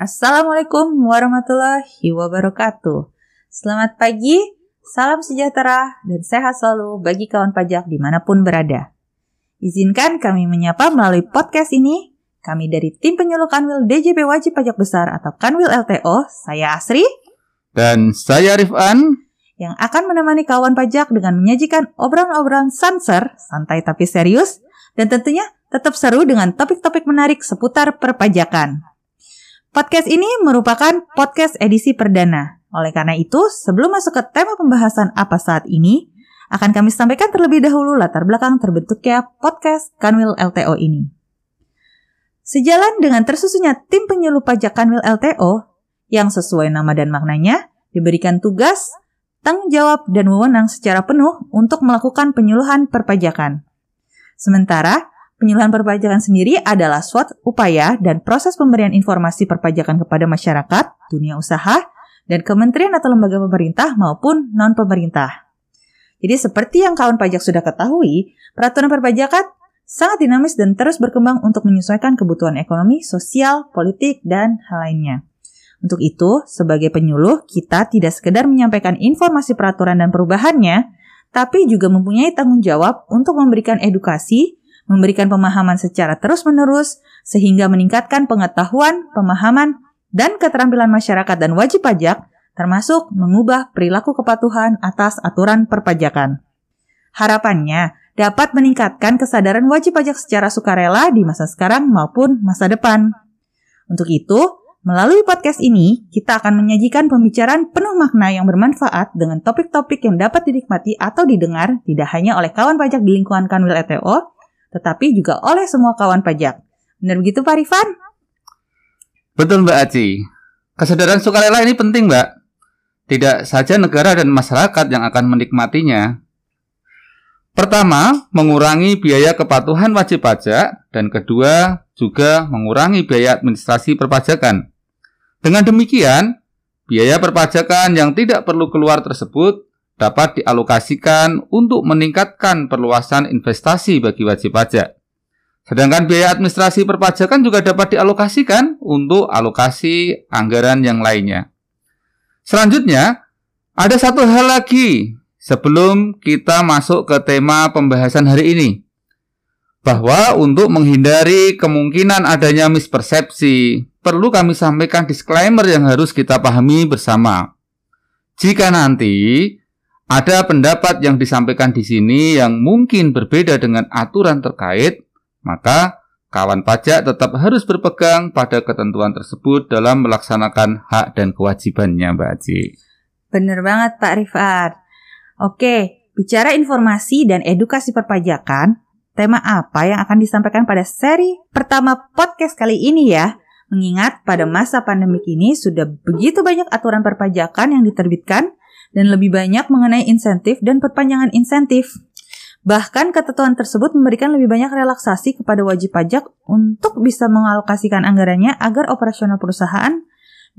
Assalamualaikum warahmatullahi wabarakatuh. Selamat pagi, salam sejahtera, dan sehat selalu bagi kawan pajak di mana pun berada. Izinkan kami menyapa melalui podcast ini. Kami dari tim penyuluh Kanwil DJP Wajib Pajak Besar atau Kanwil LTO, saya Asri. Dan saya Rifan. Yang akan menemani kawan pajak dengan menyajikan obrolan-obrolan sanser, santai tapi serius, dan tentunya tetap seru dengan topik-topik menarik seputar perpajakan. Podcast ini merupakan podcast edisi perdana. Oleh karena itu, sebelum masuk ke tema pembahasan apa saat ini, akan kami sampaikan terlebih dahulu latar belakang terbentuknya podcast Kanwil LTO ini. Sejalan dengan tersusunnya tim penyuluh pajak Kanwil LTO, yang sesuai nama dan maknanya, diberikan tugas, tanggung jawab, dan wewenang secara penuh untuk melakukan penyuluhan perpajakan. Sementara, Penyuluhan perpajakan sendiri adalah suatu upaya dan proses pemberian informasi perpajakan kepada masyarakat, dunia usaha, dan kementerian atau lembaga pemerintah maupun non-pemerintah. Jadi seperti yang kawan pajak sudah ketahui, peraturan perpajakan sangat dinamis dan terus berkembang untuk menyesuaikan kebutuhan ekonomi, sosial, politik, dan hal lainnya. Untuk itu, sebagai penyuluh, kita tidak sekedar menyampaikan informasi peraturan dan perubahannya, tapi juga mempunyai tanggung jawab untuk memberikan edukasi, memberikan pemahaman secara terus-menerus sehingga meningkatkan pengetahuan, pemahaman, dan keterampilan masyarakat dan wajib pajak, termasuk mengubah perilaku kepatuhan atas aturan perpajakan. Harapannya dapat meningkatkan kesadaran wajib pajak secara sukarela di masa sekarang maupun masa depan. Untuk itu, melalui podcast ini, kita akan menyajikan pembicaraan penuh makna yang bermanfaat dengan topik-topik yang dapat dinikmati atau didengar tidak hanya oleh kawan pajak di lingkungan Kanwil ETO, tetapi juga oleh semua kawan pajak. Benar begitu Pak Rifan? Betul Mbak Aci. Kesadaran sukarela ini penting Mbak. Tidak saja negara dan masyarakat yang akan menikmatinya. Pertama, mengurangi biaya kepatuhan wajib pajak dan kedua, juga mengurangi biaya administrasi perpajakan. Dengan demikian, biaya perpajakan yang tidak perlu keluar tersebut dapat dialokasikan untuk meningkatkan perluasan investasi bagi wajib pajak. Sedangkan biaya administrasi perpajakan juga dapat dialokasikan untuk alokasi anggaran yang lainnya. Selanjutnya, ada satu hal lagi sebelum kita masuk ke tema pembahasan hari ini. Bahwa untuk menghindari kemungkinan adanya mispersepsi, perlu kami sampaikan disclaimer yang harus kita pahami bersama. Jika nanti ada pendapat yang disampaikan di sini yang mungkin berbeda dengan aturan terkait, maka kawan pajak tetap harus berpegang pada ketentuan tersebut dalam melaksanakan hak dan kewajibannya, Mbak Aji. Benar banget, Pak Rifat. Oke, bicara informasi dan edukasi perpajakan, tema apa yang akan disampaikan pada seri pertama podcast kali ini ya? Mengingat pada masa pandemik ini sudah begitu banyak aturan perpajakan yang diterbitkan dan lebih banyak mengenai insentif dan perpanjangan insentif. Bahkan ketentuan tersebut memberikan lebih banyak relaksasi kepada wajib pajak untuk bisa mengalokasikan anggarannya agar operasional perusahaan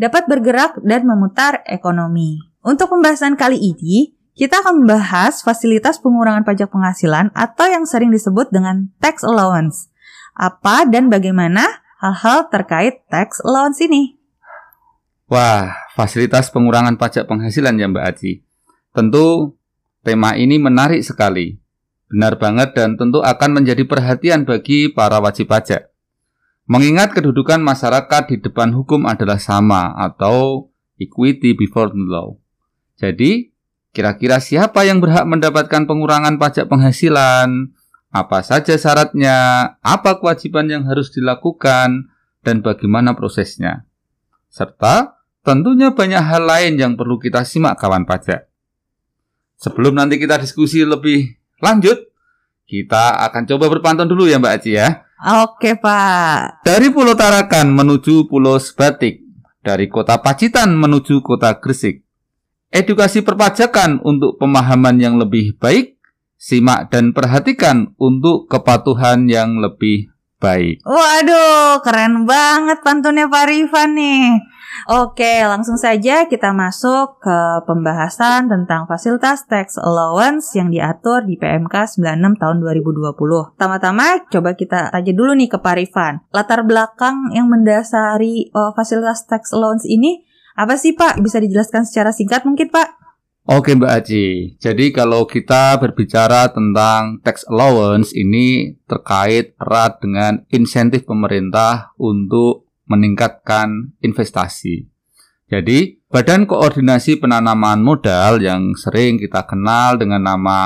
dapat bergerak dan memutar ekonomi. Untuk pembahasan kali ini, kita akan membahas fasilitas pengurangan pajak penghasilan atau yang sering disebut dengan tax allowance. Apa dan bagaimana hal-hal terkait tax allowance ini? Wah, fasilitas pengurangan pajak penghasilan ya Mbak Aji. Tentu tema ini menarik sekali. Benar banget dan tentu akan menjadi perhatian bagi para wajib pajak. Mengingat kedudukan masyarakat di depan hukum adalah sama atau equity before the law. Jadi, kira-kira siapa yang berhak mendapatkan pengurangan pajak penghasilan? Apa saja syaratnya? Apa kewajiban yang harus dilakukan? Dan bagaimana prosesnya? Serta tentunya banyak hal lain yang perlu kita simak kawan pajak. Sebelum nanti kita diskusi lebih lanjut, kita akan coba berpantun dulu ya Mbak Aci ya. Oke Pak. Dari Pulau Tarakan menuju Pulau Sebatik, dari kota Pacitan menuju kota Gresik. Edukasi perpajakan untuk pemahaman yang lebih baik, simak dan perhatikan untuk kepatuhan yang lebih baik. Waduh, keren banget pantunnya Pak Rifan nih. Oke, langsung saja kita masuk ke pembahasan tentang fasilitas tax allowance yang diatur di PMK 96 tahun 2020. Pertama-tama coba kita tanya dulu nih ke Pak Rifan. Latar belakang yang mendasari uh, fasilitas tax allowance ini apa sih Pak? Bisa dijelaskan secara singkat mungkin Pak? Oke Mbak Aji, jadi kalau kita berbicara tentang tax allowance ini terkait erat dengan insentif pemerintah untuk meningkatkan investasi. Jadi, Badan Koordinasi Penanaman Modal yang sering kita kenal dengan nama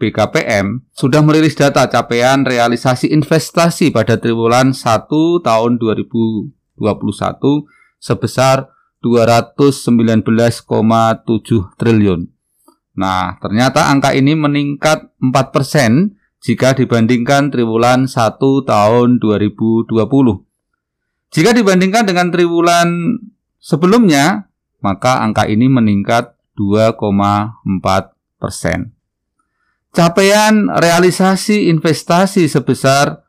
BKPM sudah merilis data capaian realisasi investasi pada triwulan 1 tahun 2021 sebesar 219,7 triliun. Nah, ternyata angka ini meningkat 4% jika dibandingkan triwulan 1 tahun 2020. Jika dibandingkan dengan triwulan sebelumnya, maka angka ini meningkat 2,4 persen. Capaian realisasi investasi sebesar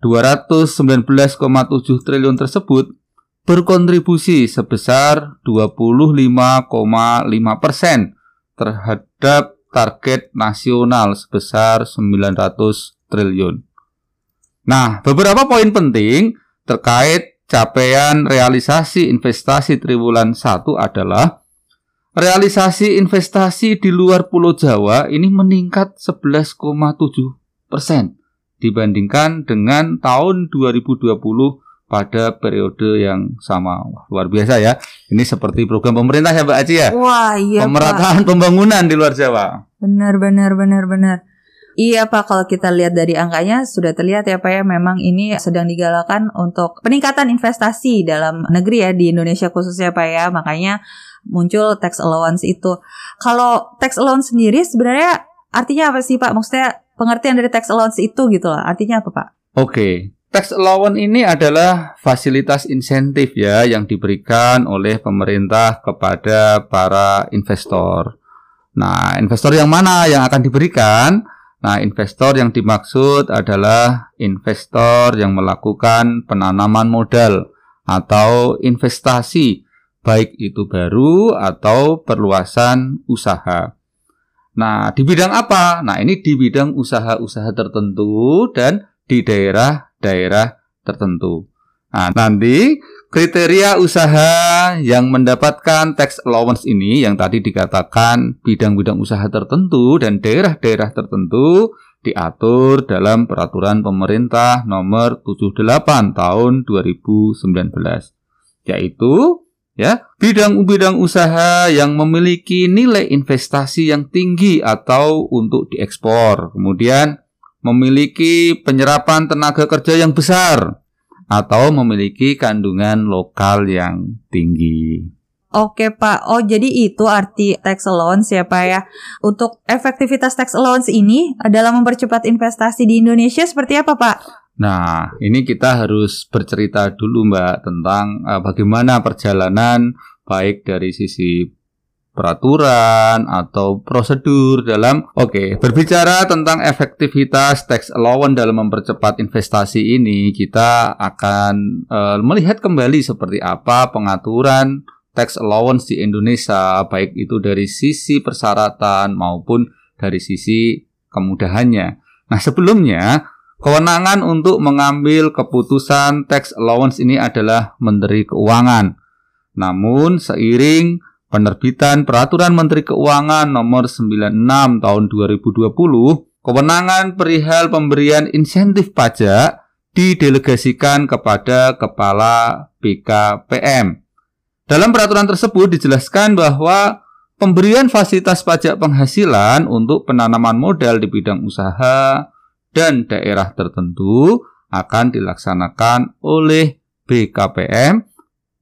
219,7 triliun tersebut berkontribusi sebesar 25,5 persen terhadap target nasional sebesar 900 triliun. Nah, beberapa poin penting terkait capaian realisasi investasi triwulan 1 adalah realisasi investasi di luar Pulau Jawa ini meningkat 11,7 persen dibandingkan dengan tahun 2020 pada periode yang sama. Wah, luar biasa ya. Ini seperti program pemerintah ya Mbak Aci ya. Wah, iya Pemerataan Pak. pembangunan di luar Jawa. Benar, benar, benar, benar. Iya Pak, kalau kita lihat dari angkanya sudah terlihat ya Pak ya memang ini sedang digalakan untuk peningkatan investasi dalam negeri ya di Indonesia khususnya Pak ya. Makanya muncul tax allowance itu. Kalau tax allowance sendiri sebenarnya artinya apa sih Pak? Maksudnya pengertian dari tax allowance itu gitu loh. Artinya apa Pak? Oke, Tax allowance ini adalah fasilitas insentif ya yang diberikan oleh pemerintah kepada para investor. Nah, investor yang mana yang akan diberikan? Nah, investor yang dimaksud adalah investor yang melakukan penanaman modal atau investasi, baik itu baru atau perluasan usaha. Nah, di bidang apa? Nah, ini di bidang usaha-usaha tertentu dan di daerah-daerah tertentu. Nah, nanti kriteria usaha yang mendapatkan tax allowance ini yang tadi dikatakan bidang-bidang usaha tertentu dan daerah-daerah tertentu diatur dalam peraturan pemerintah nomor 78 tahun 2019 yaitu ya bidang-bidang usaha yang memiliki nilai investasi yang tinggi atau untuk diekspor. Kemudian memiliki penyerapan tenaga kerja yang besar atau memiliki kandungan lokal yang tinggi. Oke Pak, oh jadi itu arti tax allowance ya Pak ya. Untuk efektivitas tax allowance ini dalam mempercepat investasi di Indonesia seperti apa Pak? Nah, ini kita harus bercerita dulu Mbak tentang uh, bagaimana perjalanan baik dari sisi peraturan atau prosedur dalam oke okay, berbicara tentang efektivitas tax allowance dalam mempercepat investasi ini kita akan uh, melihat kembali seperti apa pengaturan tax allowance di Indonesia baik itu dari sisi persyaratan maupun dari sisi kemudahannya. Nah, sebelumnya kewenangan untuk mengambil keputusan tax allowance ini adalah Menteri Keuangan. Namun seiring penerbitan Peraturan Menteri Keuangan Nomor 96 Tahun 2020, kewenangan perihal pemberian insentif pajak didelegasikan kepada Kepala BKPM. Dalam peraturan tersebut dijelaskan bahwa pemberian fasilitas pajak penghasilan untuk penanaman modal di bidang usaha dan daerah tertentu akan dilaksanakan oleh BKPM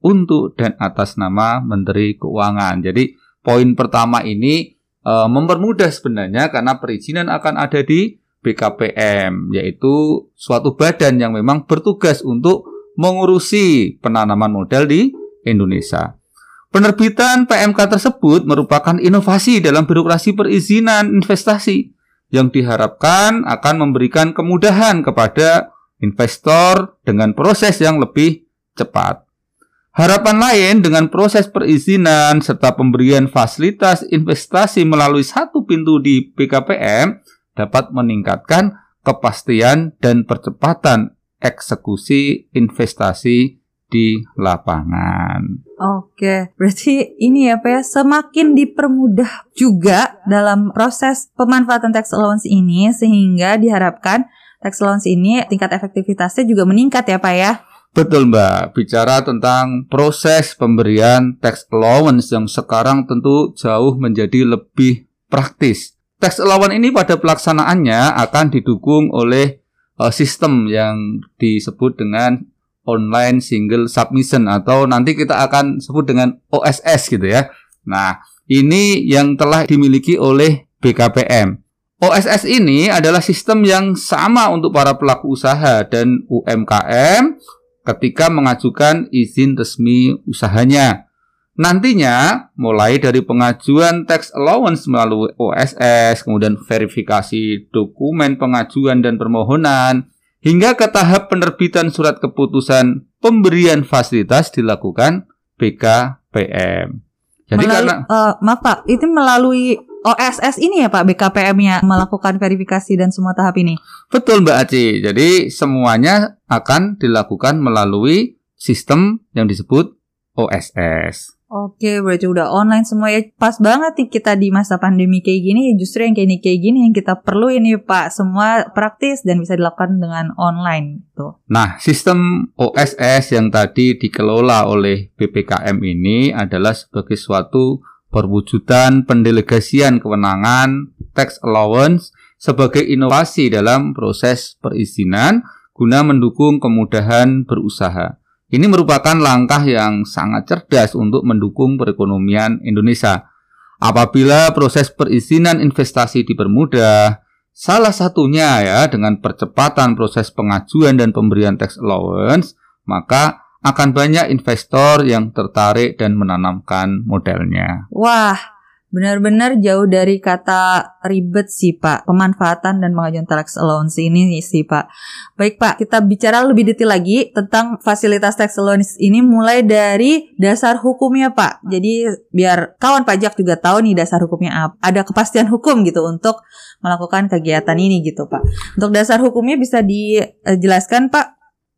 untuk dan atas nama Menteri Keuangan. Jadi poin pertama ini e, mempermudah sebenarnya karena perizinan akan ada di BKPM yaitu suatu badan yang memang bertugas untuk mengurusi penanaman modal di Indonesia. Penerbitan PMK tersebut merupakan inovasi dalam birokrasi perizinan investasi yang diharapkan akan memberikan kemudahan kepada investor dengan proses yang lebih cepat. Harapan lain dengan proses perizinan serta pemberian fasilitas investasi melalui satu pintu di BKPM dapat meningkatkan kepastian dan percepatan eksekusi investasi di lapangan. Oke, berarti ini ya Pak ya, semakin dipermudah juga dalam proses pemanfaatan tax allowance ini sehingga diharapkan tax allowance ini tingkat efektivitasnya juga meningkat ya Pak ya. Betul Mbak, bicara tentang proses pemberian tax allowance yang sekarang tentu jauh menjadi lebih praktis. Tax allowance ini pada pelaksanaannya akan didukung oleh uh, sistem yang disebut dengan online single submission atau nanti kita akan sebut dengan OSS gitu ya. Nah, ini yang telah dimiliki oleh BKPM. OSS ini adalah sistem yang sama untuk para pelaku usaha dan UMKM ketika mengajukan izin resmi usahanya. Nantinya, mulai dari pengajuan tax allowance melalui OSS, kemudian verifikasi dokumen pengajuan dan permohonan, hingga ke tahap penerbitan surat keputusan pemberian fasilitas dilakukan BKPM. Jadi Melalui, karena uh, maaf Pak, itu melalui OSS ini ya Pak BKPM-nya melakukan verifikasi dan semua tahap ini? Betul Mbak Aci. Jadi semuanya akan dilakukan melalui sistem yang disebut OSS. Oke, berarti udah online semua ya. Pas banget nih kita di masa pandemi kayak gini, ya justru yang kayak ini kayak gini yang kita perlu ini Pak. Semua praktis dan bisa dilakukan dengan online gitu. Nah, sistem OSS yang tadi dikelola oleh BPKM ini adalah sebagai suatu perwujudan pendelegasian kewenangan tax allowance sebagai inovasi dalam proses perizinan guna mendukung kemudahan berusaha. Ini merupakan langkah yang sangat cerdas untuk mendukung perekonomian Indonesia. Apabila proses perizinan investasi dipermudah, salah satunya ya dengan percepatan proses pengajuan dan pemberian tax allowance, maka akan banyak investor yang tertarik dan menanamkan modelnya. Wah, benar-benar jauh dari kata ribet sih Pak. Pemanfaatan dan pengajuan tax allowance ini sih Pak. Baik Pak, kita bicara lebih detail lagi tentang fasilitas tax allowance ini mulai dari dasar hukumnya Pak. Jadi biar kawan pajak juga tahu nih dasar hukumnya apa. Ada kepastian hukum gitu untuk melakukan kegiatan ini gitu Pak. Untuk dasar hukumnya bisa dijelaskan Pak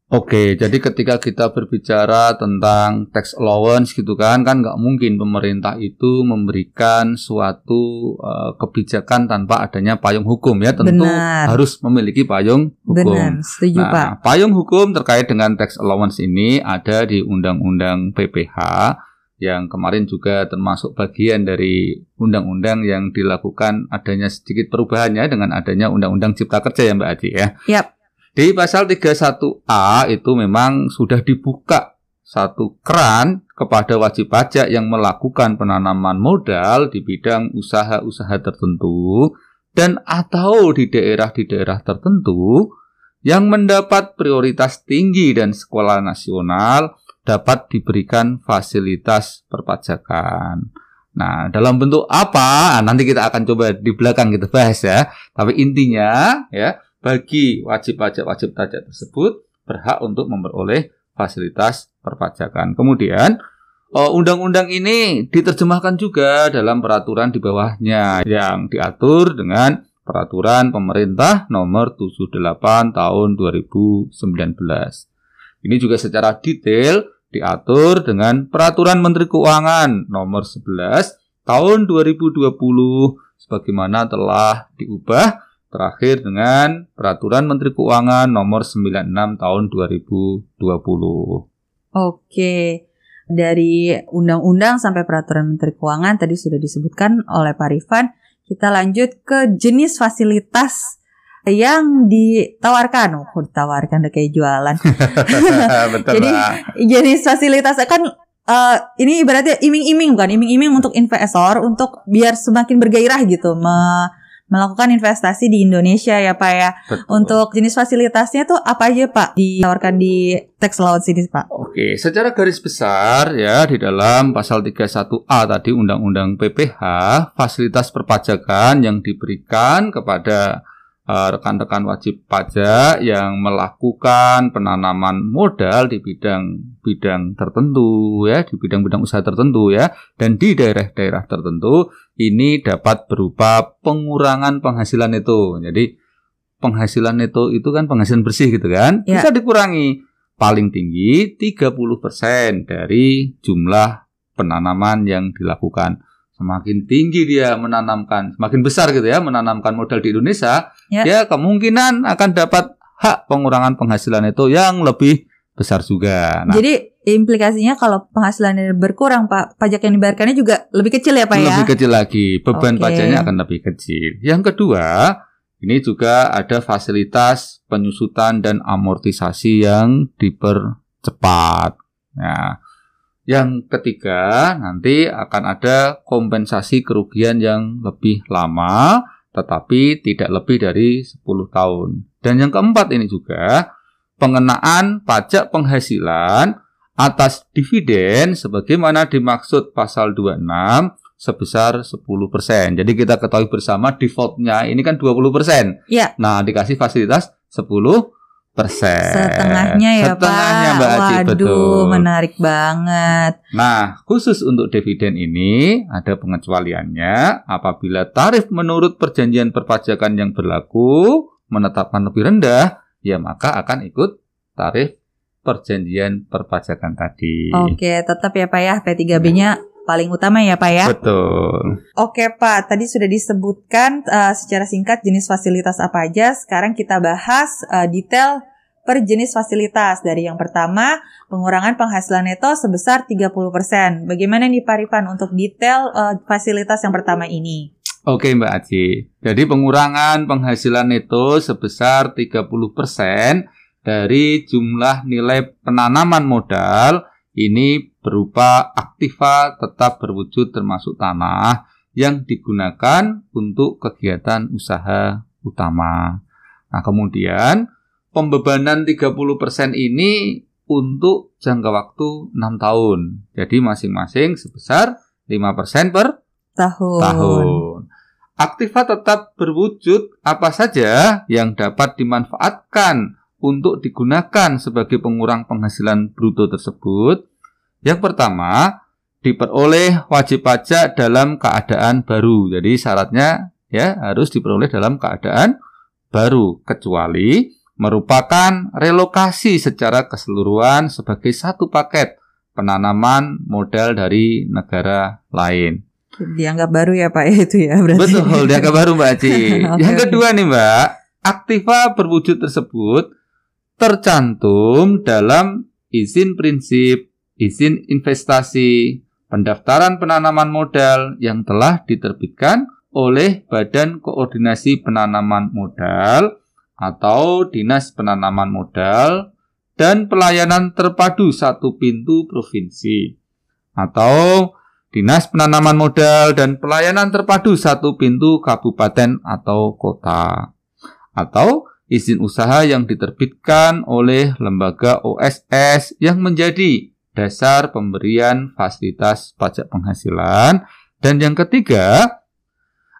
Oke, jadi ketika kita berbicara tentang tax allowance gitu kan, kan nggak mungkin pemerintah itu memberikan suatu uh, kebijakan tanpa adanya payung hukum ya, tentu Benar. harus memiliki payung hukum. Benar, setuju nah, Pak. Payung hukum terkait dengan tax allowance ini ada di Undang-Undang PPH yang kemarin juga termasuk bagian dari undang-undang yang dilakukan adanya sedikit perubahannya dengan adanya Undang-Undang Cipta Kerja ya Mbak Aji ya. Yap. Di pasal 31A itu memang sudah dibuka satu keran kepada wajib pajak yang melakukan penanaman modal di bidang usaha-usaha tertentu dan atau di daerah di daerah tertentu yang mendapat prioritas tinggi dan sekolah nasional dapat diberikan fasilitas perpajakan. Nah, dalam bentuk apa? Nah, nanti kita akan coba di belakang kita bahas ya. Tapi intinya ya, bagi wajib pajak wajib pajak tersebut berhak untuk memperoleh fasilitas perpajakan. Kemudian eh, undang-undang ini diterjemahkan juga dalam peraturan di bawahnya yang diatur dengan peraturan pemerintah nomor 78 tahun 2019. Ini juga secara detail diatur dengan peraturan Menteri Keuangan nomor 11 tahun 2020 sebagaimana telah diubah terakhir dengan Peraturan Menteri Keuangan Nomor 96 Tahun 2020. Oke. Dari undang-undang sampai peraturan Menteri Keuangan tadi sudah disebutkan oleh Pak Rifan. Kita lanjut ke jenis fasilitas yang ditawarkan. Oh, ditawarkan udah kayak jualan. Betul Jadi jenis fasilitas kan uh, ini ibaratnya iming-iming bukan iming-iming untuk investor untuk biar semakin bergairah gitu. Me melakukan investasi di Indonesia ya Pak ya. Betul. Untuk jenis fasilitasnya tuh apa aja Pak ditawarkan di tax allowance ini Pak? Oke, secara garis besar ya di dalam pasal 31A tadi Undang-Undang PPH, fasilitas perpajakan yang diberikan kepada eh, rekan-rekan wajib pajak yang melakukan penanaman modal di bidang bidang tertentu ya, di bidang-bidang usaha tertentu ya, dan di daerah-daerah tertentu ini dapat berupa pengurangan penghasilan itu. Jadi penghasilan itu itu kan penghasilan bersih gitu kan, Ya. bisa dikurangi paling tinggi 30% dari jumlah penanaman yang dilakukan. Semakin tinggi dia menanamkan, semakin besar gitu ya menanamkan modal di Indonesia, Ya. ya kemungkinan akan dapat hak pengurangan penghasilan itu yang lebih besar juga. Nah, Jadi implikasinya kalau penghasilannya berkurang, Pak, pajak yang dibayarkannya juga lebih kecil ya, Pak ya? lebih kecil lagi, beban Oke. pajaknya akan lebih kecil. Yang kedua, ini juga ada fasilitas penyusutan dan amortisasi yang dipercepat. Nah, yang ketiga, nanti akan ada kompensasi kerugian yang lebih lama, tetapi tidak lebih dari 10 tahun. Dan yang keempat ini juga, pengenaan pajak penghasilan atas dividen sebagaimana dimaksud pasal 26 sebesar 10%. Jadi kita ketahui bersama defaultnya ini kan 20%. Iya. Nah, dikasih fasilitas 10%. Setengahnya ya, Setengahnya, Pak. Mbak Waduh, betul. menarik banget. Nah, khusus untuk dividen ini ada pengecualiannya apabila tarif menurut perjanjian perpajakan yang berlaku menetapkan lebih rendah, ya maka akan ikut tarif perjanjian perpajakan tadi. Oke, tetap ya, Pak ya. P3B-nya paling utama ya, Pak ya. Betul. Oke Pak, tadi sudah disebutkan uh, secara singkat jenis fasilitas apa aja. Sekarang kita bahas uh, detail per jenis fasilitas. Dari yang pertama, pengurangan penghasilan neto sebesar 30%. Bagaimana nih Pak Rifan untuk detail uh, fasilitas yang pertama ini? Oke Mbak Aci. Jadi pengurangan penghasilan neto sebesar 30% dari jumlah nilai penanaman modal ini berupa aktiva tetap berwujud termasuk tanah yang digunakan untuk kegiatan usaha utama. Nah, kemudian pembebanan 30% ini untuk jangka waktu 6 tahun. Jadi masing-masing sebesar 5% per Tahun. tahun. Aktiva tetap berwujud apa saja yang dapat dimanfaatkan untuk digunakan sebagai pengurang penghasilan bruto tersebut. Yang pertama, diperoleh wajib pajak dalam keadaan baru. Jadi syaratnya ya harus diperoleh dalam keadaan baru kecuali merupakan relokasi secara keseluruhan sebagai satu paket penanaman modal dari negara lain. Dianggap baru ya Pak ya itu ya berarti. Betul, dianggap baru Mbak Aci. Oke, Yang kedua nih Mbak, aktiva berwujud tersebut tercantum dalam izin prinsip, izin investasi, pendaftaran penanaman modal yang telah diterbitkan oleh Badan Koordinasi Penanaman Modal atau Dinas Penanaman Modal dan Pelayanan Terpadu Satu Pintu Provinsi atau Dinas Penanaman Modal dan Pelayanan Terpadu Satu Pintu Kabupaten atau Kota atau izin usaha yang diterbitkan oleh lembaga OSS yang menjadi dasar pemberian fasilitas pajak penghasilan dan yang ketiga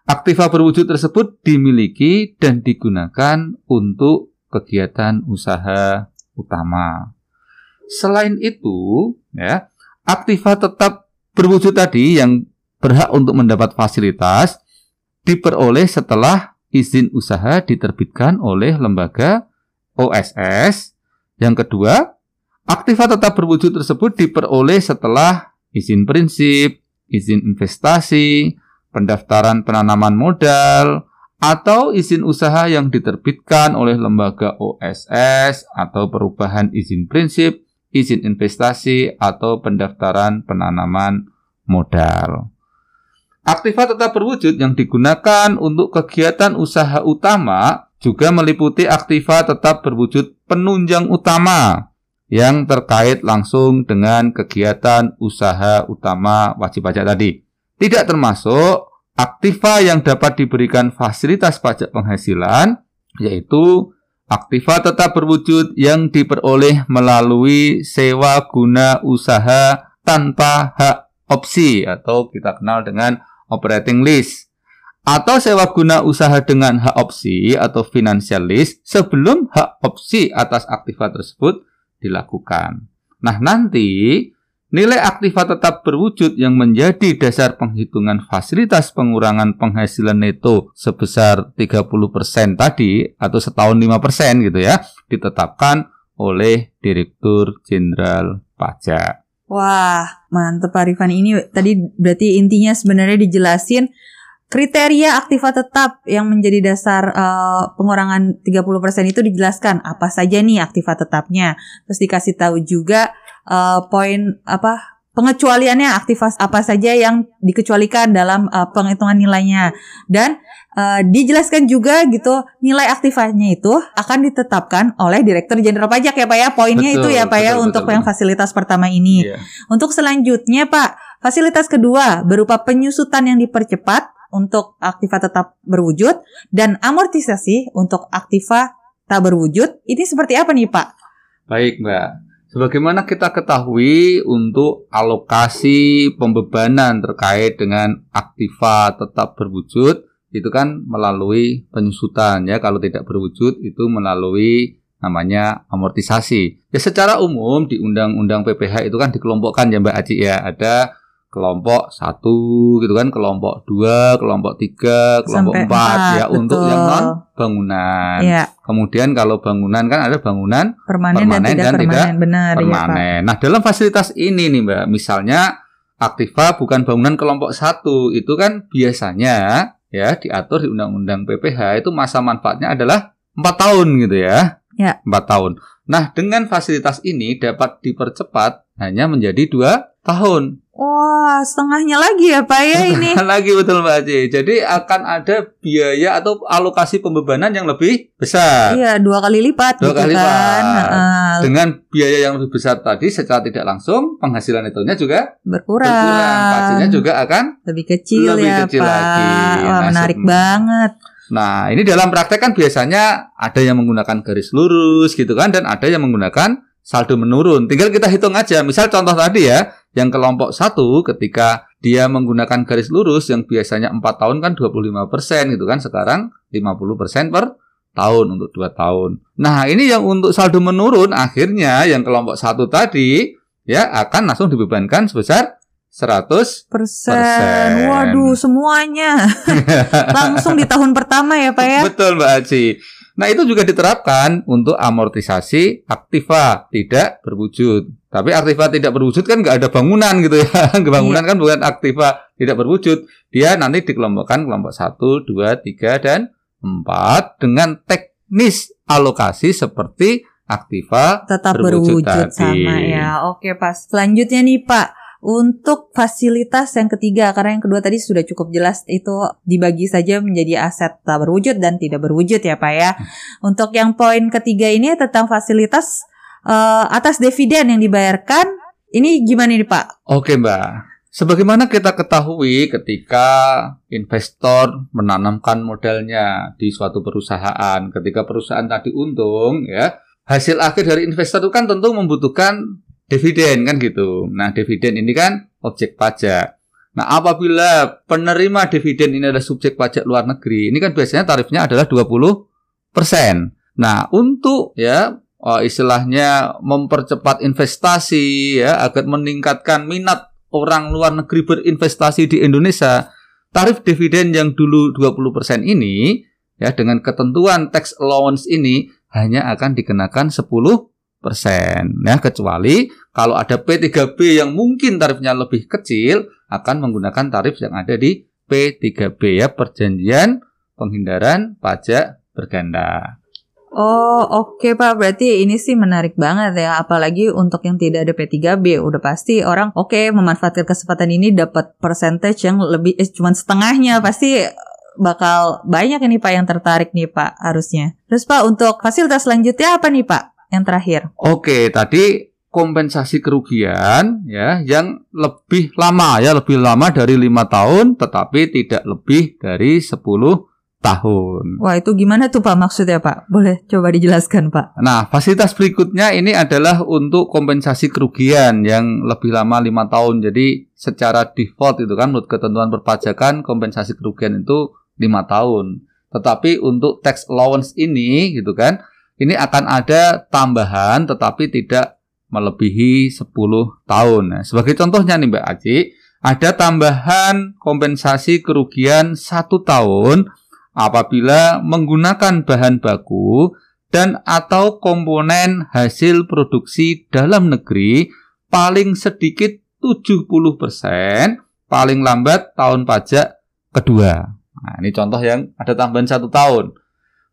aktiva berwujud tersebut dimiliki dan digunakan untuk kegiatan usaha utama. Selain itu, ya, aktiva tetap berwujud tadi yang berhak untuk mendapat fasilitas diperoleh setelah izin usaha diterbitkan oleh lembaga OSS. Yang kedua, aktiva tetap berwujud tersebut diperoleh setelah izin prinsip, izin investasi, pendaftaran penanaman modal, atau izin usaha yang diterbitkan oleh lembaga OSS atau perubahan izin prinsip, izin investasi, atau pendaftaran penanaman modal. Aktiva tetap berwujud yang digunakan untuk kegiatan usaha utama juga meliputi aktiva tetap berwujud penunjang utama yang terkait langsung dengan kegiatan usaha utama wajib pajak tadi. Tidak termasuk aktiva yang dapat diberikan fasilitas pajak penghasilan, yaitu aktiva tetap berwujud yang diperoleh melalui sewa guna usaha tanpa hak opsi atau kita kenal dengan operating lease atau sewa guna usaha dengan hak opsi atau financial lease sebelum hak opsi atas aktiva tersebut dilakukan. Nah, nanti nilai aktiva tetap berwujud yang menjadi dasar penghitungan fasilitas pengurangan penghasilan neto sebesar 30% tadi atau setahun 5% gitu ya, ditetapkan oleh Direktur Jenderal Pajak. Wah, mantep Pak Rifan. Ini tadi berarti intinya sebenarnya dijelasin kriteria aktiva tetap yang menjadi dasar uh, pengurangan 30% itu dijelaskan apa saja nih aktiva tetapnya. Terus dikasih tahu juga uh, poin apa pengecualiannya aktiva apa saja yang dikecualikan dalam uh, penghitungan nilainya dan uh, dijelaskan juga gitu nilai aktivanya itu akan ditetapkan oleh Direktur Jenderal Pajak ya Pak ya poinnya betul, itu ya Pak ya betul, untuk betul, yang fasilitas pertama ini. Yeah. Untuk selanjutnya Pak fasilitas kedua berupa penyusutan yang dipercepat untuk aktiva tetap berwujud dan amortisasi untuk aktiva tak berwujud. Ini seperti apa nih Pak? Baik Mbak. Sebagaimana kita ketahui untuk alokasi pembebanan terkait dengan aktiva tetap berwujud itu kan melalui penyusutan ya kalau tidak berwujud itu melalui namanya amortisasi. Ya secara umum di undang-undang PPH itu kan dikelompokkan ya Mbak Aci ya ada kelompok satu gitu kan, kelompok dua, kelompok tiga, kelompok Sampai empat, ya betul. untuk yang non bangunan. Ya. Kemudian kalau bangunan kan ada bangunan permanen, permanen dan, tidak dan permanen, tidak benar, iya, permanen. Ya, nah dalam fasilitas ini nih mbak, misalnya aktiva bukan bangunan kelompok satu itu kan biasanya ya diatur di undang-undang PPH itu masa manfaatnya adalah empat tahun gitu ya. Ya. Empat tahun. Nah dengan fasilitas ini dapat dipercepat hanya menjadi dua tahun. Wah, setengahnya lagi ya Pak ya ini. lagi betul Mbak Aji. Jadi akan ada biaya atau alokasi pembebanan yang lebih besar. Iya, dua kali lipat. Dua gitu kali kan. lipat. Uh, Dengan biaya yang lebih besar tadi secara tidak langsung penghasilan itunya juga berkurang. berkurang. Pastinya juga akan lebih kecil lebih ya kecil Pak. Lagi. Wah, nah, menarik banget. Nah, ini dalam praktek kan biasanya ada yang menggunakan garis lurus gitu kan dan ada yang menggunakan saldo menurun. Tinggal kita hitung aja. Misal contoh tadi ya, yang kelompok satu ketika dia menggunakan garis lurus yang biasanya 4 tahun kan 25% gitu kan sekarang 50% per tahun untuk dua tahun. Nah ini yang untuk saldo menurun akhirnya yang kelompok satu tadi ya akan langsung dibebankan sebesar 100 persen. Waduh semuanya langsung di tahun pertama ya Pak ya. Betul Mbak Aci. Nah itu juga diterapkan untuk amortisasi aktiva tidak berwujud. Tapi aktiva tidak berwujud kan nggak ada bangunan gitu ya. bangunan iya. kan bukan aktiva tidak berwujud. Dia nanti dikelompokkan kelompok 1, 2, 3, dan 4 dengan teknis alokasi seperti aktiva tetap berwujud, berwujud sama ya. Oke pas. Selanjutnya nih Pak, untuk fasilitas yang ketiga, karena yang kedua tadi sudah cukup jelas itu dibagi saja menjadi aset tak berwujud dan tidak berwujud ya Pak ya. Untuk yang poin ketiga ini tentang fasilitas uh, atas dividen yang dibayarkan, ini gimana nih Pak? Oke Mbak. Sebagaimana kita ketahui ketika investor menanamkan modalnya di suatu perusahaan, ketika perusahaan tadi untung ya, hasil akhir dari investor itu kan tentu membutuhkan dividen kan gitu. Nah, dividen ini kan objek pajak. Nah, apabila penerima dividen ini adalah subjek pajak luar negeri, ini kan biasanya tarifnya adalah 20%. Nah, untuk ya oh, istilahnya mempercepat investasi ya agar meningkatkan minat orang luar negeri berinvestasi di Indonesia, tarif dividen yang dulu 20% ini ya dengan ketentuan tax allowance ini hanya akan dikenakan 10 persen ya kecuali kalau ada P3B yang mungkin tarifnya lebih kecil akan menggunakan tarif yang ada di P3B ya perjanjian penghindaran pajak berganda. Oh oke okay, Pak berarti ini sih menarik banget ya apalagi untuk yang tidak ada P3B udah pasti orang oke okay, memanfaatkan kesempatan ini dapat percentage yang lebih eh, cuma setengahnya pasti bakal banyak ini Pak yang tertarik nih Pak harusnya. Terus Pak untuk fasilitas selanjutnya apa nih Pak? Yang terakhir. Oke, tadi kompensasi kerugian ya yang lebih lama ya lebih lama dari lima tahun tetapi tidak lebih dari 10 tahun. Wah itu gimana tuh Pak maksudnya Pak? Boleh coba dijelaskan Pak. Nah fasilitas berikutnya ini adalah untuk kompensasi kerugian yang lebih lama lima tahun. Jadi secara default itu kan menurut ketentuan perpajakan kompensasi kerugian itu lima tahun. Tetapi untuk tax allowance ini gitu kan, ini akan ada tambahan tetapi tidak melebihi 10 tahun. Nah, sebagai contohnya nih Mbak Aji, ada tambahan kompensasi kerugian satu tahun apabila menggunakan bahan baku dan atau komponen hasil produksi dalam negeri paling sedikit 70%, paling lambat tahun pajak kedua. Nah, ini contoh yang ada tambahan satu tahun.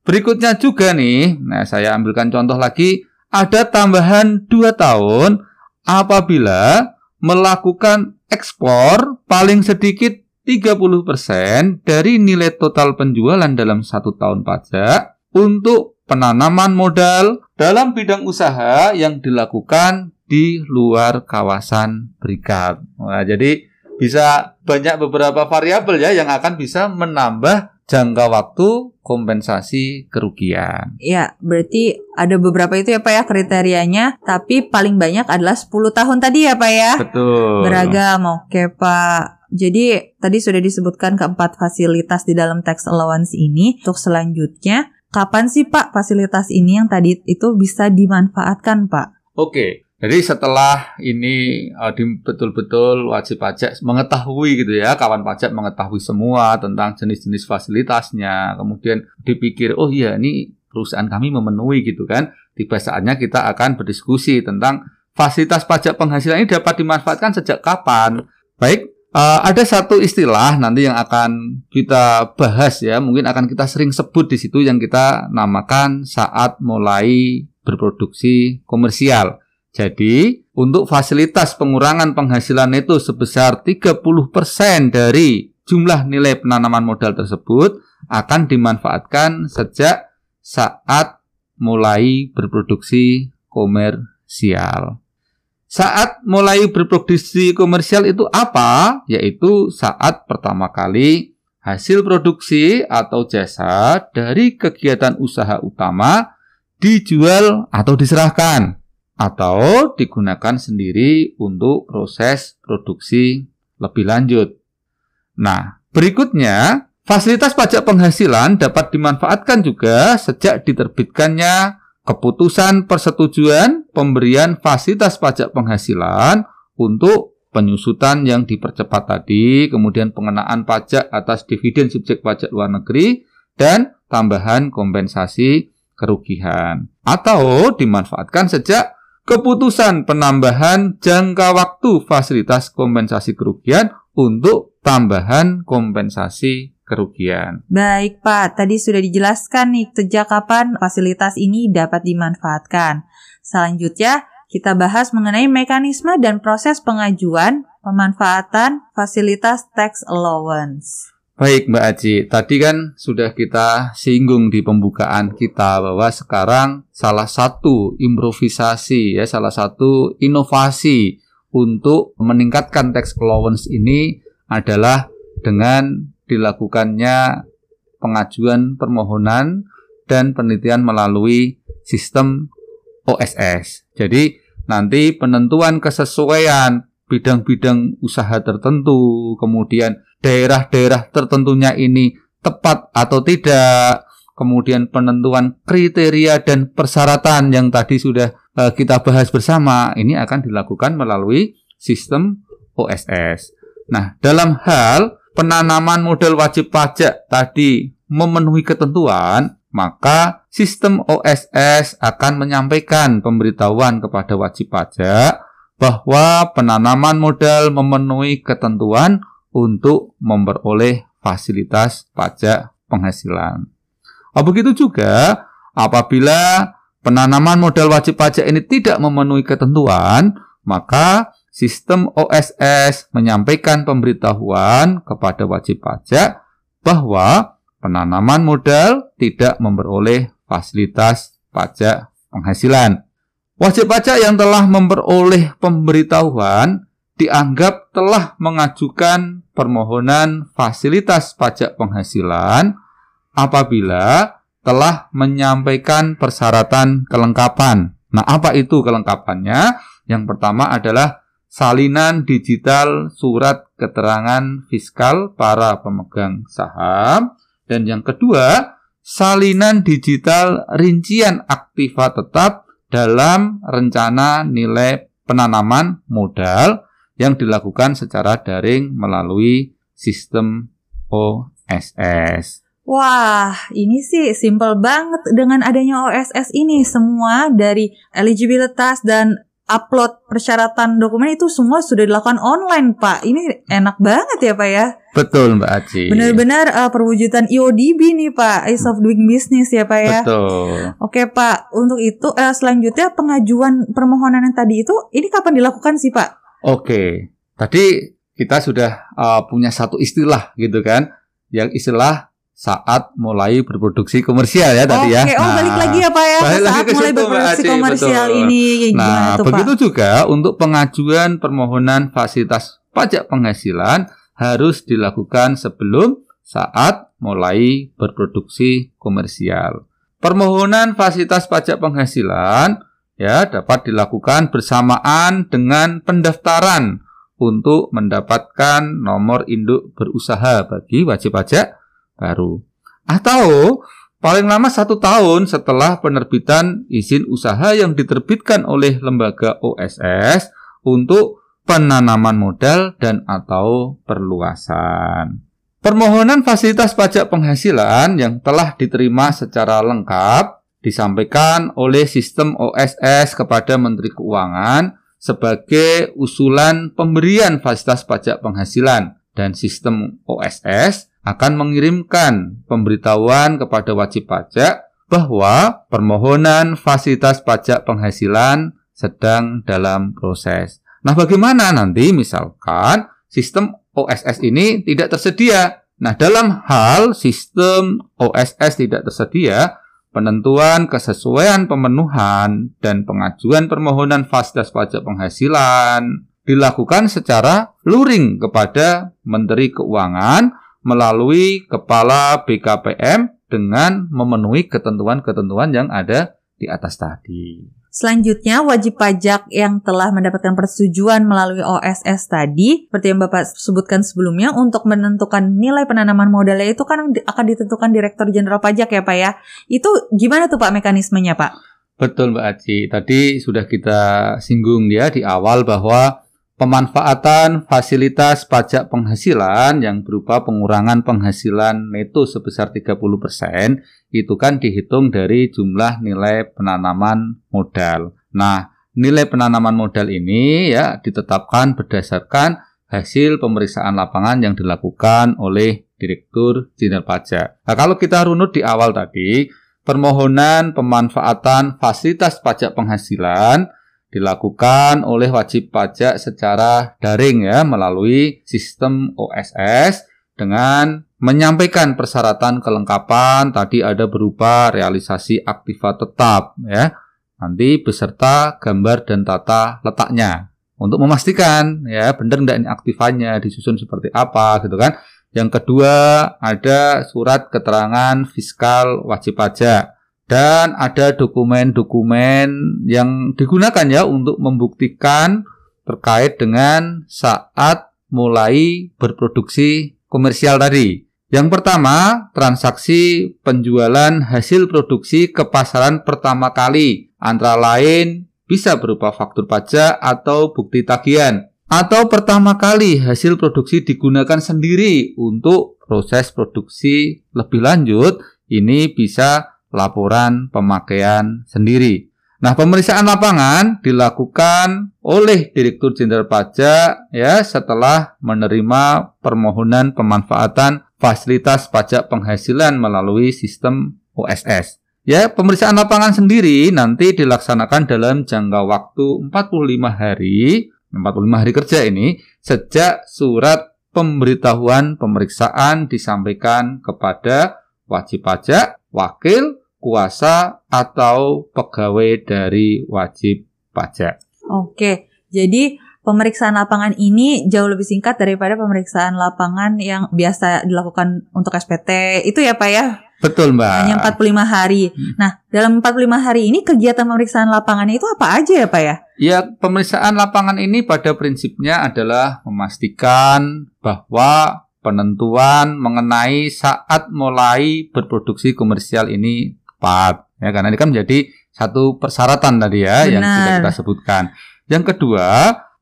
Berikutnya juga nih, nah saya ambilkan contoh lagi, ada tambahan dua tahun apabila melakukan ekspor paling sedikit 30% dari nilai total penjualan dalam satu tahun pajak untuk penanaman modal dalam bidang usaha yang dilakukan di luar kawasan berikat. Nah, jadi bisa banyak beberapa variabel ya yang akan bisa menambah jangka waktu kompensasi kerugian. Ya, berarti ada beberapa itu ya Pak ya kriterianya, tapi paling banyak adalah 10 tahun tadi ya Pak ya? Betul. Beragam, oke Pak. Jadi tadi sudah disebutkan keempat fasilitas di dalam tax allowance ini. Untuk selanjutnya, kapan sih Pak fasilitas ini yang tadi itu bisa dimanfaatkan Pak? Oke, jadi setelah ini uh, betul-betul wajib pajak mengetahui gitu ya, kawan pajak mengetahui semua tentang jenis-jenis fasilitasnya, kemudian dipikir, oh iya ini perusahaan kami memenuhi gitu kan, tiba saatnya kita akan berdiskusi tentang fasilitas pajak penghasilan ini dapat dimanfaatkan sejak kapan. Baik, uh, ada satu istilah nanti yang akan kita bahas ya, mungkin akan kita sering sebut di situ yang kita namakan saat mulai berproduksi komersial. Jadi, untuk fasilitas pengurangan penghasilan itu sebesar 30% dari jumlah nilai penanaman modal tersebut akan dimanfaatkan sejak saat mulai berproduksi komersial. Saat mulai berproduksi komersial itu apa? Yaitu saat pertama kali hasil produksi atau jasa dari kegiatan usaha utama dijual atau diserahkan atau digunakan sendiri untuk proses produksi lebih lanjut. Nah, berikutnya, fasilitas pajak penghasilan dapat dimanfaatkan juga sejak diterbitkannya keputusan persetujuan pemberian fasilitas pajak penghasilan untuk penyusutan yang dipercepat tadi, kemudian pengenaan pajak atas dividen subjek pajak luar negeri, dan tambahan kompensasi kerugian. Atau dimanfaatkan sejak keputusan penambahan jangka waktu fasilitas kompensasi kerugian untuk tambahan kompensasi kerugian. Baik Pak, tadi sudah dijelaskan nih sejak kapan fasilitas ini dapat dimanfaatkan. Selanjutnya, kita bahas mengenai mekanisme dan proses pengajuan pemanfaatan fasilitas tax allowance. Baik Mbak Aji, tadi kan sudah kita singgung di pembukaan kita bahwa sekarang salah satu improvisasi ya, salah satu inovasi untuk meningkatkan tax allowance ini adalah dengan dilakukannya pengajuan permohonan dan penelitian melalui sistem OSS. Jadi nanti penentuan kesesuaian bidang-bidang usaha tertentu, kemudian daerah-daerah tertentunya ini tepat atau tidak, kemudian penentuan kriteria dan persyaratan yang tadi sudah uh, kita bahas bersama, ini akan dilakukan melalui sistem OSS. Nah, dalam hal penanaman model wajib pajak tadi memenuhi ketentuan, maka sistem OSS akan menyampaikan pemberitahuan kepada wajib pajak bahwa penanaman modal memenuhi ketentuan untuk memperoleh fasilitas pajak penghasilan. Oh, begitu juga apabila penanaman modal wajib pajak ini tidak memenuhi ketentuan, maka sistem OSS menyampaikan pemberitahuan kepada wajib pajak bahwa penanaman modal tidak memperoleh fasilitas pajak penghasilan. Wajib pajak yang telah memperoleh pemberitahuan dianggap telah mengajukan permohonan fasilitas pajak penghasilan apabila telah menyampaikan persyaratan kelengkapan. Nah, apa itu kelengkapannya? Yang pertama adalah salinan digital surat keterangan fiskal para pemegang saham. Dan yang kedua, salinan digital rincian aktiva tetap dalam rencana nilai penanaman modal yang dilakukan secara daring melalui sistem OSS. Wah, ini sih simple banget dengan adanya OSS ini. Semua dari eligibilitas dan upload persyaratan dokumen itu semua sudah dilakukan online, Pak. Ini enak banget ya, Pak ya? Betul, Mbak Aci. Benar-benar uh, perwujudan EODB nih, Pak. Ease of doing business ya, Pak ya? Betul. Oke, Pak. Untuk itu, uh, selanjutnya pengajuan permohonan yang tadi itu, ini kapan dilakukan sih, Pak? Oke. Tadi kita sudah uh, punya satu istilah gitu kan, yang istilah saat mulai berproduksi komersial ya tadi ya. Oke, oh balik lagi ya Pak ya. balik lagi saat ke mulai situ, berproduksi Aci, komersial betul. ini gimana Nah, tuh begitu Pak? juga untuk pengajuan permohonan fasilitas pajak penghasilan harus dilakukan sebelum saat mulai berproduksi komersial. Permohonan fasilitas pajak penghasilan ya dapat dilakukan bersamaan dengan pendaftaran untuk mendapatkan nomor induk berusaha bagi wajib pajak baru. Atau paling lama satu tahun setelah penerbitan izin usaha yang diterbitkan oleh lembaga OSS untuk penanaman modal dan atau perluasan. Permohonan fasilitas pajak penghasilan yang telah diterima secara lengkap disampaikan oleh sistem OSS kepada Menteri Keuangan sebagai usulan pemberian fasilitas pajak penghasilan dan sistem OSS akan mengirimkan pemberitahuan kepada wajib pajak bahwa permohonan fasilitas pajak penghasilan sedang dalam proses. Nah, bagaimana nanti misalkan sistem OSS ini tidak tersedia? Nah, dalam hal sistem OSS tidak tersedia, penentuan kesesuaian pemenuhan dan pengajuan permohonan fasilitas pajak penghasilan dilakukan secara luring kepada Menteri Keuangan melalui Kepala BKPM dengan memenuhi ketentuan-ketentuan yang ada di atas tadi. Selanjutnya, wajib pajak yang telah mendapatkan persetujuan melalui OSS tadi, seperti yang Bapak sebutkan sebelumnya, untuk menentukan nilai penanaman modalnya itu kan akan ditentukan Direktur Jenderal Pajak ya Pak ya. Itu gimana tuh Pak mekanismenya Pak? Betul Mbak Aci, tadi sudah kita singgung ya di awal bahwa pemanfaatan fasilitas pajak penghasilan yang berupa pengurangan penghasilan neto sebesar 30% itu kan dihitung dari jumlah nilai penanaman modal. Nah, nilai penanaman modal ini ya ditetapkan berdasarkan hasil pemeriksaan lapangan yang dilakukan oleh Direktur Jenderal Pajak. Nah, kalau kita runut di awal tadi, permohonan pemanfaatan fasilitas pajak penghasilan dilakukan oleh wajib pajak secara daring ya melalui sistem OSS dengan menyampaikan persyaratan kelengkapan tadi ada berupa realisasi aktiva tetap ya. Nanti beserta gambar dan tata letaknya. Untuk memastikan ya benar enggak ini aktivanya disusun seperti apa gitu kan. Yang kedua ada surat keterangan fiskal wajib pajak dan ada dokumen-dokumen yang digunakan ya untuk membuktikan terkait dengan saat mulai berproduksi komersial tadi. Yang pertama, transaksi penjualan hasil produksi ke pasaran pertama kali, antara lain bisa berupa faktur pajak atau bukti tagihan. Atau pertama kali hasil produksi digunakan sendiri untuk proses produksi lebih lanjut, ini bisa laporan pemakaian sendiri. Nah, pemeriksaan lapangan dilakukan oleh Direktur Jenderal Pajak ya setelah menerima permohonan pemanfaatan fasilitas pajak penghasilan melalui sistem OSS. Ya, pemeriksaan lapangan sendiri nanti dilaksanakan dalam jangka waktu 45 hari, 45 hari kerja ini sejak surat pemberitahuan pemeriksaan disampaikan kepada wajib pajak, wakil, kuasa atau pegawai dari wajib pajak. Oke, jadi pemeriksaan lapangan ini jauh lebih singkat daripada pemeriksaan lapangan yang biasa dilakukan untuk SPT. Itu ya Pak ya? Betul Mbak. Hanya 45 hari. Nah, dalam 45 hari ini kegiatan pemeriksaan lapangannya itu apa aja ya Pak ya? Ya, pemeriksaan lapangan ini pada prinsipnya adalah memastikan bahwa penentuan mengenai saat mulai berproduksi komersial ini tepat ya karena ini kan menjadi satu persyaratan tadi ya Benar. yang sudah kita sebutkan. Yang kedua,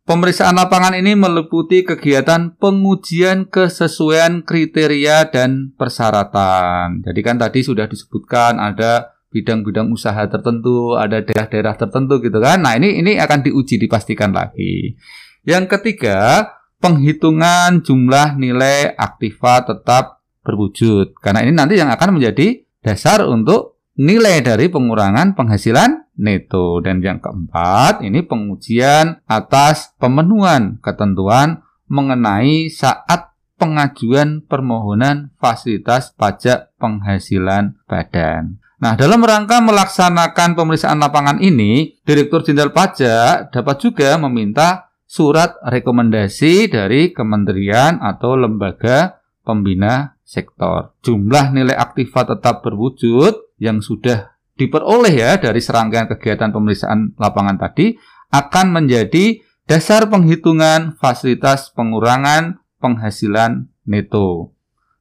pemeriksaan lapangan ini meliputi kegiatan pengujian kesesuaian kriteria dan persyaratan. Jadi kan tadi sudah disebutkan ada bidang-bidang usaha tertentu, ada daerah-daerah tertentu gitu kan. Nah, ini ini akan diuji dipastikan lagi. Yang ketiga, penghitungan jumlah nilai aktiva tetap berwujud. Karena ini nanti yang akan menjadi dasar untuk nilai dari pengurangan penghasilan neto. Dan yang keempat, ini pengujian atas pemenuhan ketentuan mengenai saat pengajuan permohonan fasilitas pajak penghasilan badan. Nah, dalam rangka melaksanakan pemeriksaan lapangan ini, Direktur Jenderal Pajak dapat juga meminta surat rekomendasi dari kementerian atau lembaga pembina sektor. Jumlah nilai aktiva tetap berwujud yang sudah diperoleh ya dari serangkaian kegiatan pemeriksaan lapangan tadi akan menjadi dasar penghitungan fasilitas pengurangan penghasilan neto.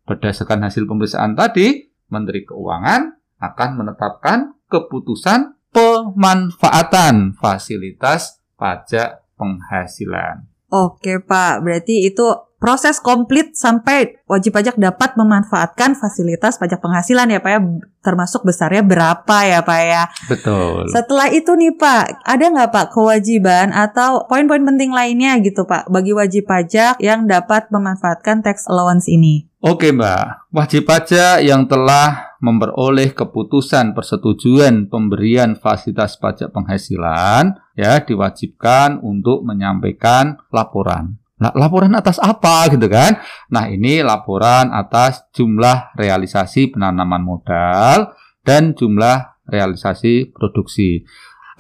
Berdasarkan hasil pemeriksaan tadi, Menteri Keuangan akan menetapkan keputusan pemanfaatan fasilitas pajak penghasilan. Oke Pak, berarti itu proses komplit sampai wajib pajak dapat memanfaatkan fasilitas pajak penghasilan ya Pak ya, termasuk besarnya berapa ya Pak ya. Betul. Setelah itu nih Pak, ada nggak Pak kewajiban atau poin-poin penting lainnya gitu Pak bagi wajib pajak yang dapat memanfaatkan tax allowance ini? Oke Mbak, wajib pajak yang telah memperoleh keputusan persetujuan pemberian fasilitas pajak penghasilan ya diwajibkan untuk menyampaikan laporan. Nah, laporan atas apa gitu kan? Nah, ini laporan atas jumlah realisasi penanaman modal dan jumlah realisasi produksi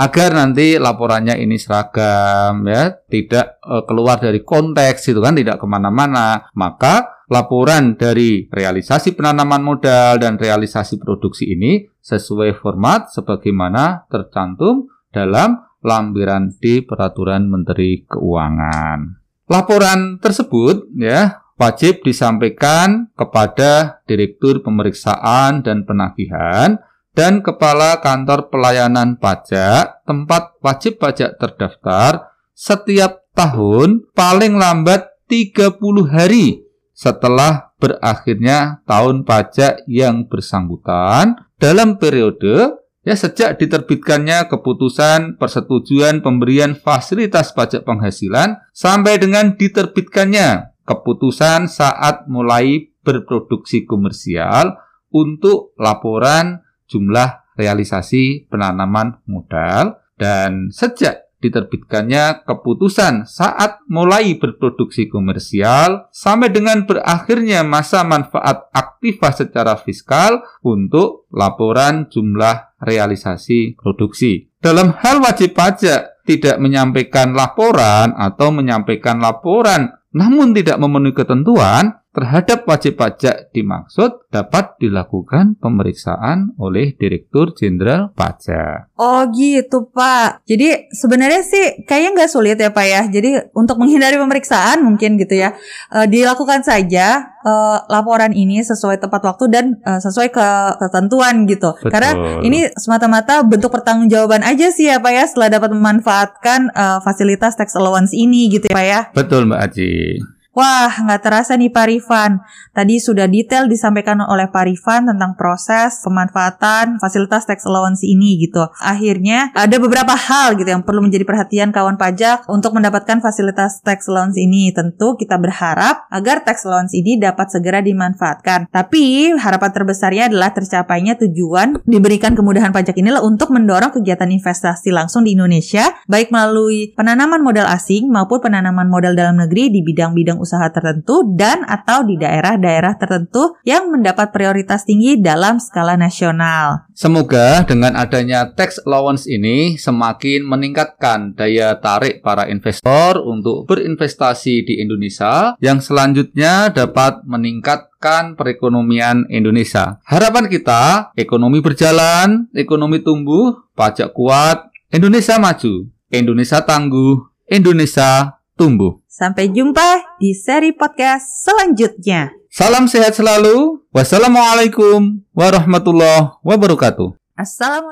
agar nanti laporannya ini seragam ya tidak uh, keluar dari konteks itu kan tidak ke mana-mana maka laporan dari realisasi penanaman modal dan realisasi produksi ini sesuai format sebagaimana tercantum dalam lampiran di peraturan Menteri Keuangan. Laporan tersebut ya wajib disampaikan kepada Direktur Pemeriksaan dan Penagihan dan Kepala Kantor Pelayanan Pajak tempat wajib pajak terdaftar setiap tahun paling lambat 30 hari setelah berakhirnya tahun pajak yang bersangkutan dalam periode ya sejak diterbitkannya keputusan persetujuan pemberian fasilitas pajak penghasilan sampai dengan diterbitkannya keputusan saat mulai berproduksi komersial untuk laporan jumlah realisasi penanaman modal dan sejak diterbitkannya keputusan saat mulai berproduksi komersial sampai dengan berakhirnya masa manfaat aktiva secara fiskal untuk laporan jumlah realisasi produksi. Dalam hal wajib pajak tidak menyampaikan laporan atau menyampaikan laporan namun tidak memenuhi ketentuan, terhadap wajib pajak dimaksud dapat dilakukan pemeriksaan oleh Direktur Jenderal Pajak. Oh gitu Pak. Jadi sebenarnya sih kayaknya nggak sulit ya Pak ya. Jadi untuk menghindari pemeriksaan mungkin gitu ya, uh, dilakukan saja uh, laporan ini sesuai tepat waktu dan uh, sesuai ke ketentuan gitu. Betul. Karena ini semata-mata bentuk pertanggungjawaban aja sih ya Pak ya setelah dapat memanfaatkan uh, fasilitas tax allowance ini gitu ya Pak ya. Betul Mbak Aji. Wah, nggak terasa nih Pak Rifan. Tadi sudah detail disampaikan oleh Pak Rifan tentang proses pemanfaatan fasilitas tax allowance ini gitu. Akhirnya ada beberapa hal gitu yang perlu menjadi perhatian kawan pajak untuk mendapatkan fasilitas tax allowance ini. Tentu kita berharap agar tax allowance ini dapat segera dimanfaatkan. Tapi harapan terbesarnya adalah tercapainya tujuan diberikan kemudahan pajak inilah untuk mendorong kegiatan investasi langsung di Indonesia, baik melalui penanaman modal asing maupun penanaman modal dalam negeri di bidang-bidang usaha tertentu dan atau di daerah-daerah tertentu yang mendapat prioritas tinggi dalam skala nasional. Semoga dengan adanya tax allowance ini semakin meningkatkan daya tarik para investor untuk berinvestasi di Indonesia yang selanjutnya dapat meningkatkan perekonomian Indonesia. Harapan kita, ekonomi berjalan, ekonomi tumbuh, pajak kuat, Indonesia maju, Indonesia tangguh, Indonesia tumbuh. Sampai jumpa di seri podcast selanjutnya. Salam sehat selalu. Wassalamualaikum warahmatullahi wabarakatuh. Assalamualaikum.